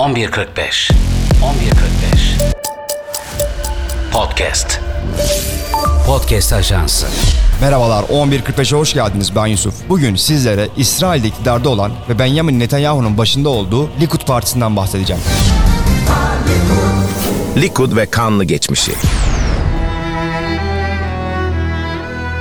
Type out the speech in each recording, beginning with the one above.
11.45 11.45 Podcast Podcast Ajansı Merhabalar 11.45'e hoş geldiniz ben Yusuf. Bugün sizlere İsrail'de iktidarda olan ve Benjamin Netanyahu'nun başında olduğu Likud Partisi'nden bahsedeceğim. Likud ve kanlı geçmişi.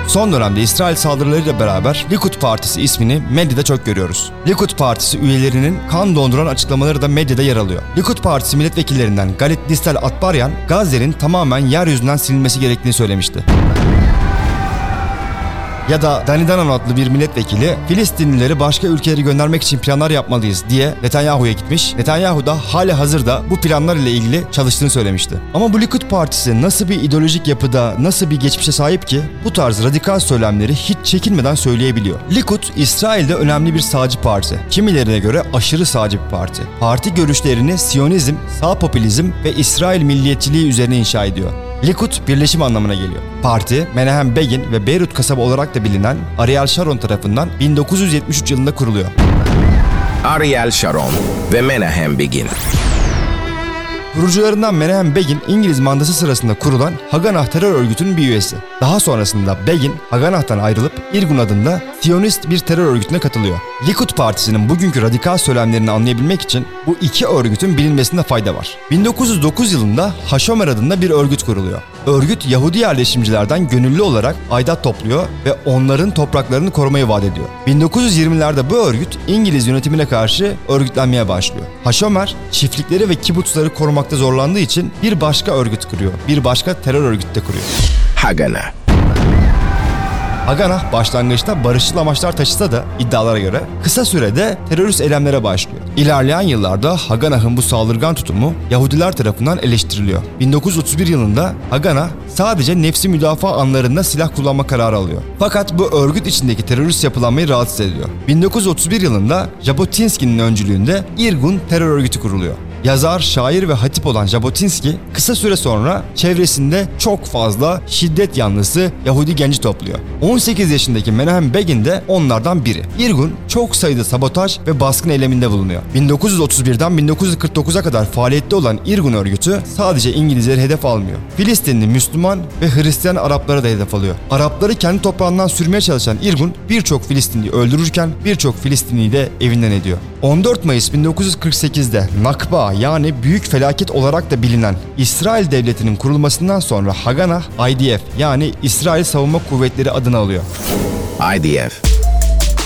Son dönemde İsrail saldırılarıyla beraber Likud Partisi ismini medyada çok görüyoruz. Likud Partisi üyelerinin kan donduran açıklamaları da medyada yer alıyor. Likud Partisi milletvekillerinden Galit Distel Atbaryan, Gazze'nin tamamen yeryüzünden silinmesi gerektiğini söylemişti. Ya da Dani Danan adlı bir milletvekili Filistinlileri başka ülkelere göndermek için planlar yapmalıyız diye Netanyahu'ya gitmiş. Netanyahu da hali hazırda bu planlar ile ilgili çalıştığını söylemişti. Ama bu Likud Partisi nasıl bir ideolojik yapıda, nasıl bir geçmişe sahip ki bu tarz radikal söylemleri hiç çekinmeden söyleyebiliyor. Likud, İsrail'de önemli bir sağcı parti. Kimilerine göre aşırı sağcı bir parti. Parti görüşlerini Siyonizm, sağ popülizm ve İsrail milliyetçiliği üzerine inşa ediyor. Likud birleşim anlamına geliyor. Parti, Menahem Begin ve Beyrut kasaba olarak da bilinen Ariel Sharon tarafından 1973 yılında kuruluyor. Ariel Sharon ve Menahem Begin. Kurucularından Menahem Begin, İngiliz mandası sırasında kurulan Haganah terör örgütünün bir üyesi. Daha sonrasında Begin, Haganah'tan ayrılıp Irgun adında Siyonist bir terör örgütüne katılıyor. Likud Partisi'nin bugünkü radikal söylemlerini anlayabilmek için bu iki örgütün bilinmesinde fayda var. 1909 yılında Hashomer adında bir örgüt kuruluyor. Örgüt Yahudi yerleşimcilerden gönüllü olarak aidat topluyor ve onların topraklarını korumayı vaat ediyor. 1920'lerde bu örgüt İngiliz yönetimine karşı örgütlenmeye başlıyor. Hashomer çiftlikleri ve kibutsları korumakta zorlandığı için bir başka örgüt kuruyor. Bir başka terör örgütü de kuruyor. Hagana. Haganah başlangıçta barışçıl amaçlar taşısa da iddialara göre kısa sürede terörist eylemlere başlıyor. İlerleyen yıllarda Haganah'ın bu saldırgan tutumu Yahudiler tarafından eleştiriliyor. 1931 yılında Haganah sadece nefsi müdafaa anlarında silah kullanma kararı alıyor. Fakat bu örgüt içindeki terörist yapılanmayı rahatsız ediyor. 1931 yılında Jabotinsky'nin öncülüğünde Irgun terör örgütü kuruluyor. Yazar, şair ve hatip olan Jabotinsky kısa süre sonra çevresinde çok fazla şiddet yanlısı Yahudi genci topluyor. 18 yaşındaki Menahem Begin de onlardan biri. Irgun çok sayıda sabotaj ve baskın eyleminde bulunuyor. 1931'den 1949'a kadar faaliyette olan Irgun örgütü sadece İngilizleri hedef almıyor. Filistinli Müslüman ve Hristiyan Arapları da hedef alıyor. Arapları kendi toprağından sürmeye çalışan Irgun birçok Filistinliyi öldürürken birçok Filistinliyi de evinden ediyor. 14 Mayıs 1948'de Nakba yani büyük felaket olarak da bilinen İsrail devletinin kurulmasından sonra Haganah IDF yani İsrail Savunma Kuvvetleri adını alıyor. IDF.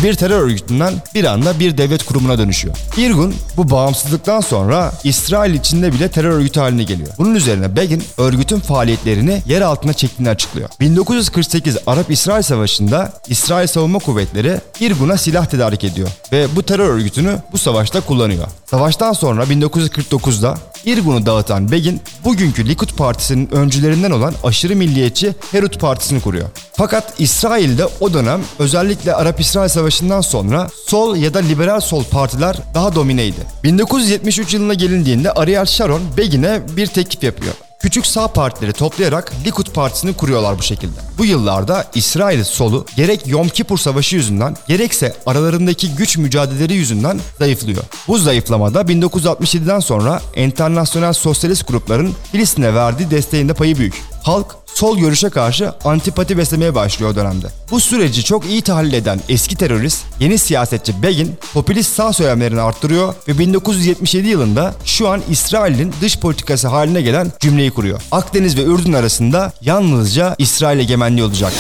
Bir terör örgütünden bir anda bir devlet kurumuna dönüşüyor. Irgun bu bağımsızlıktan sonra İsrail içinde bile terör örgütü haline geliyor. Bunun üzerine Begin örgütün faaliyetlerini yer altına çektiğini açıklıyor. 1948 Arap-İsrail Savaşı'nda İsrail Savunma Kuvvetleri Irgun'a silah tedarik ediyor ve bu terör örgütünü bu savaşta kullanıyor. Savaştan sonra 1949'da Irgun'u dağıtan Begin, bugünkü Likud Partisi'nin öncülerinden olan aşırı milliyetçi Herut Partisi'ni kuruyor. Fakat İsrail'de o dönem özellikle Arap-İsrail Savaşı'ndan sonra sol ya da liberal sol partiler daha domineydi. 1973 yılına gelindiğinde Ariel Sharon Begin'e bir teklif yapıyor. Küçük sağ partileri toplayarak Likud Partisi'ni kuruyorlar bu şekilde. Bu yıllarda İsrail solu gerek Yom Kippur Savaşı yüzünden gerekse aralarındaki güç mücadeleleri yüzünden zayıflıyor. Bu zayıflamada 1967'den sonra enternasyonel sosyalist grupların Filistin'e verdiği desteğinde payı büyük. Halk sol görüşe karşı antipati beslemeye başlıyor dönemde. Bu süreci çok iyi tahlil eden eski terörist, yeni siyasetçi Begin popülist sağ söylemlerini arttırıyor ve 1977 yılında şu an İsrail'in dış politikası haline gelen cümleyi kuruyor. Akdeniz ve Ürdün arasında yalnızca İsrail egemenliği olacak.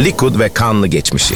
Likud ve kanlı geçmişi.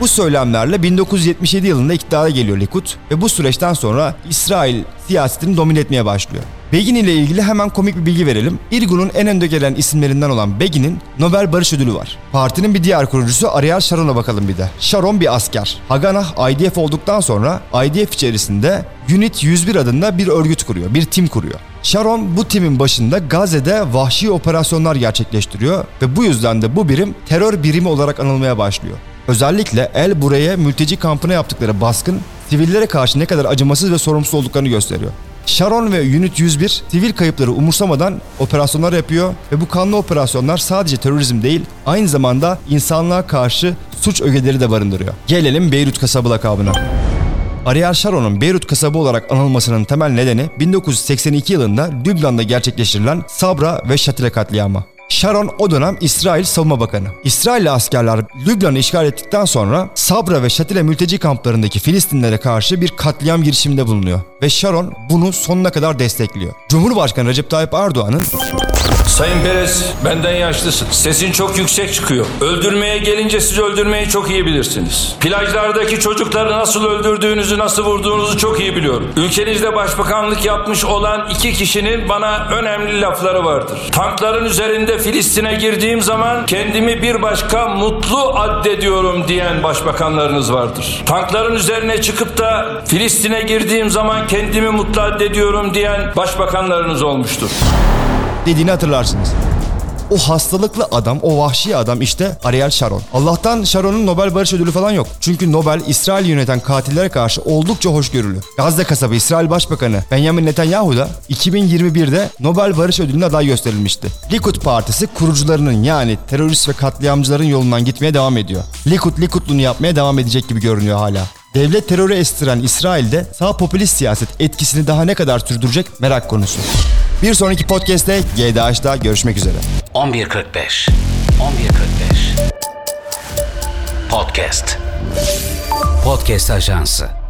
Bu söylemlerle 1977 yılında iktidara geliyor Likud ve bu süreçten sonra İsrail siyasetini domine etmeye başlıyor. Begin ile ilgili hemen komik bir bilgi verelim. Irgun'un en önde gelen isimlerinden olan Begin'in Nobel Barış Ödülü var. Partinin bir diğer kurucusu Ariel Sharon'a bakalım bir de. Sharon bir asker. Haganah IDF olduktan sonra IDF içerisinde Unit 101 adında bir örgüt kuruyor, bir tim kuruyor. Sharon bu timin başında Gazze'de vahşi operasyonlar gerçekleştiriyor ve bu yüzden de bu birim terör birimi olarak anılmaya başlıyor. Özellikle El Buraya mülteci kampına yaptıkları baskın sivillere karşı ne kadar acımasız ve sorumsuz olduklarını gösteriyor. Sharon ve Unit 101 sivil kayıpları umursamadan operasyonlar yapıyor ve bu kanlı operasyonlar sadece terörizm değil, aynı zamanda insanlığa karşı suç ögeleri de barındırıyor. Gelelim Beyrut kasaba lakabına. Ariel Sharon'un Beyrut kasabı olarak anılmasının temel nedeni 1982 yılında Lübnan'da gerçekleştirilen Sabra ve Şatile katliamı. Sharon o dönem İsrail Savunma Bakanı. İsrailli askerler Lübnan'ı işgal ettikten sonra Sabra ve Şatile mülteci kamplarındaki Filistinlere karşı bir katliam girişiminde bulunuyor. Ve Sharon bunu sonuna kadar destekliyor. Cumhurbaşkanı Recep Tayyip Erdoğan'ın Sayın Perez, benden yaşlısın. Sesin çok yüksek çıkıyor. Öldürmeye gelince siz öldürmeyi çok iyi bilirsiniz. Plajlardaki çocukları nasıl öldürdüğünüzü, nasıl vurduğunuzu çok iyi biliyorum. Ülkenizde başbakanlık yapmış olan iki kişinin bana önemli lafları vardır. Tankların üzerinde Filistin'e girdiğim zaman kendimi bir başka mutlu addediyorum diyen başbakanlarınız vardır. Tankların üzerine çıkıp da Filistin'e girdiğim zaman kendimi mutlu addediyorum diyen başbakanlarınız olmuştur dediğini hatırlarsınız. O hastalıklı adam, o vahşi adam işte Ariel Sharon. Allah'tan Sharon'un Nobel Barış Ödülü falan yok. Çünkü Nobel İsrail yöneten katillere karşı oldukça hoşgörülü. Gazze kasabı İsrail Başbakanı Benjamin Netanyahu da 2021'de Nobel Barış Ödülü'ne aday gösterilmişti. Likud Partisi kurucularının yani terörist ve katliamcıların yolundan gitmeye devam ediyor. Likud Likudluğunu yapmaya devam edecek gibi görünüyor hala. Devlet terörü estiren İsrail'de sağ popülist siyaset etkisini daha ne kadar sürdürecek merak konusu. Bir sonraki podcast'te GDH'da görüşmek üzere. 11.45 11.45 Podcast. Podcast Ajansı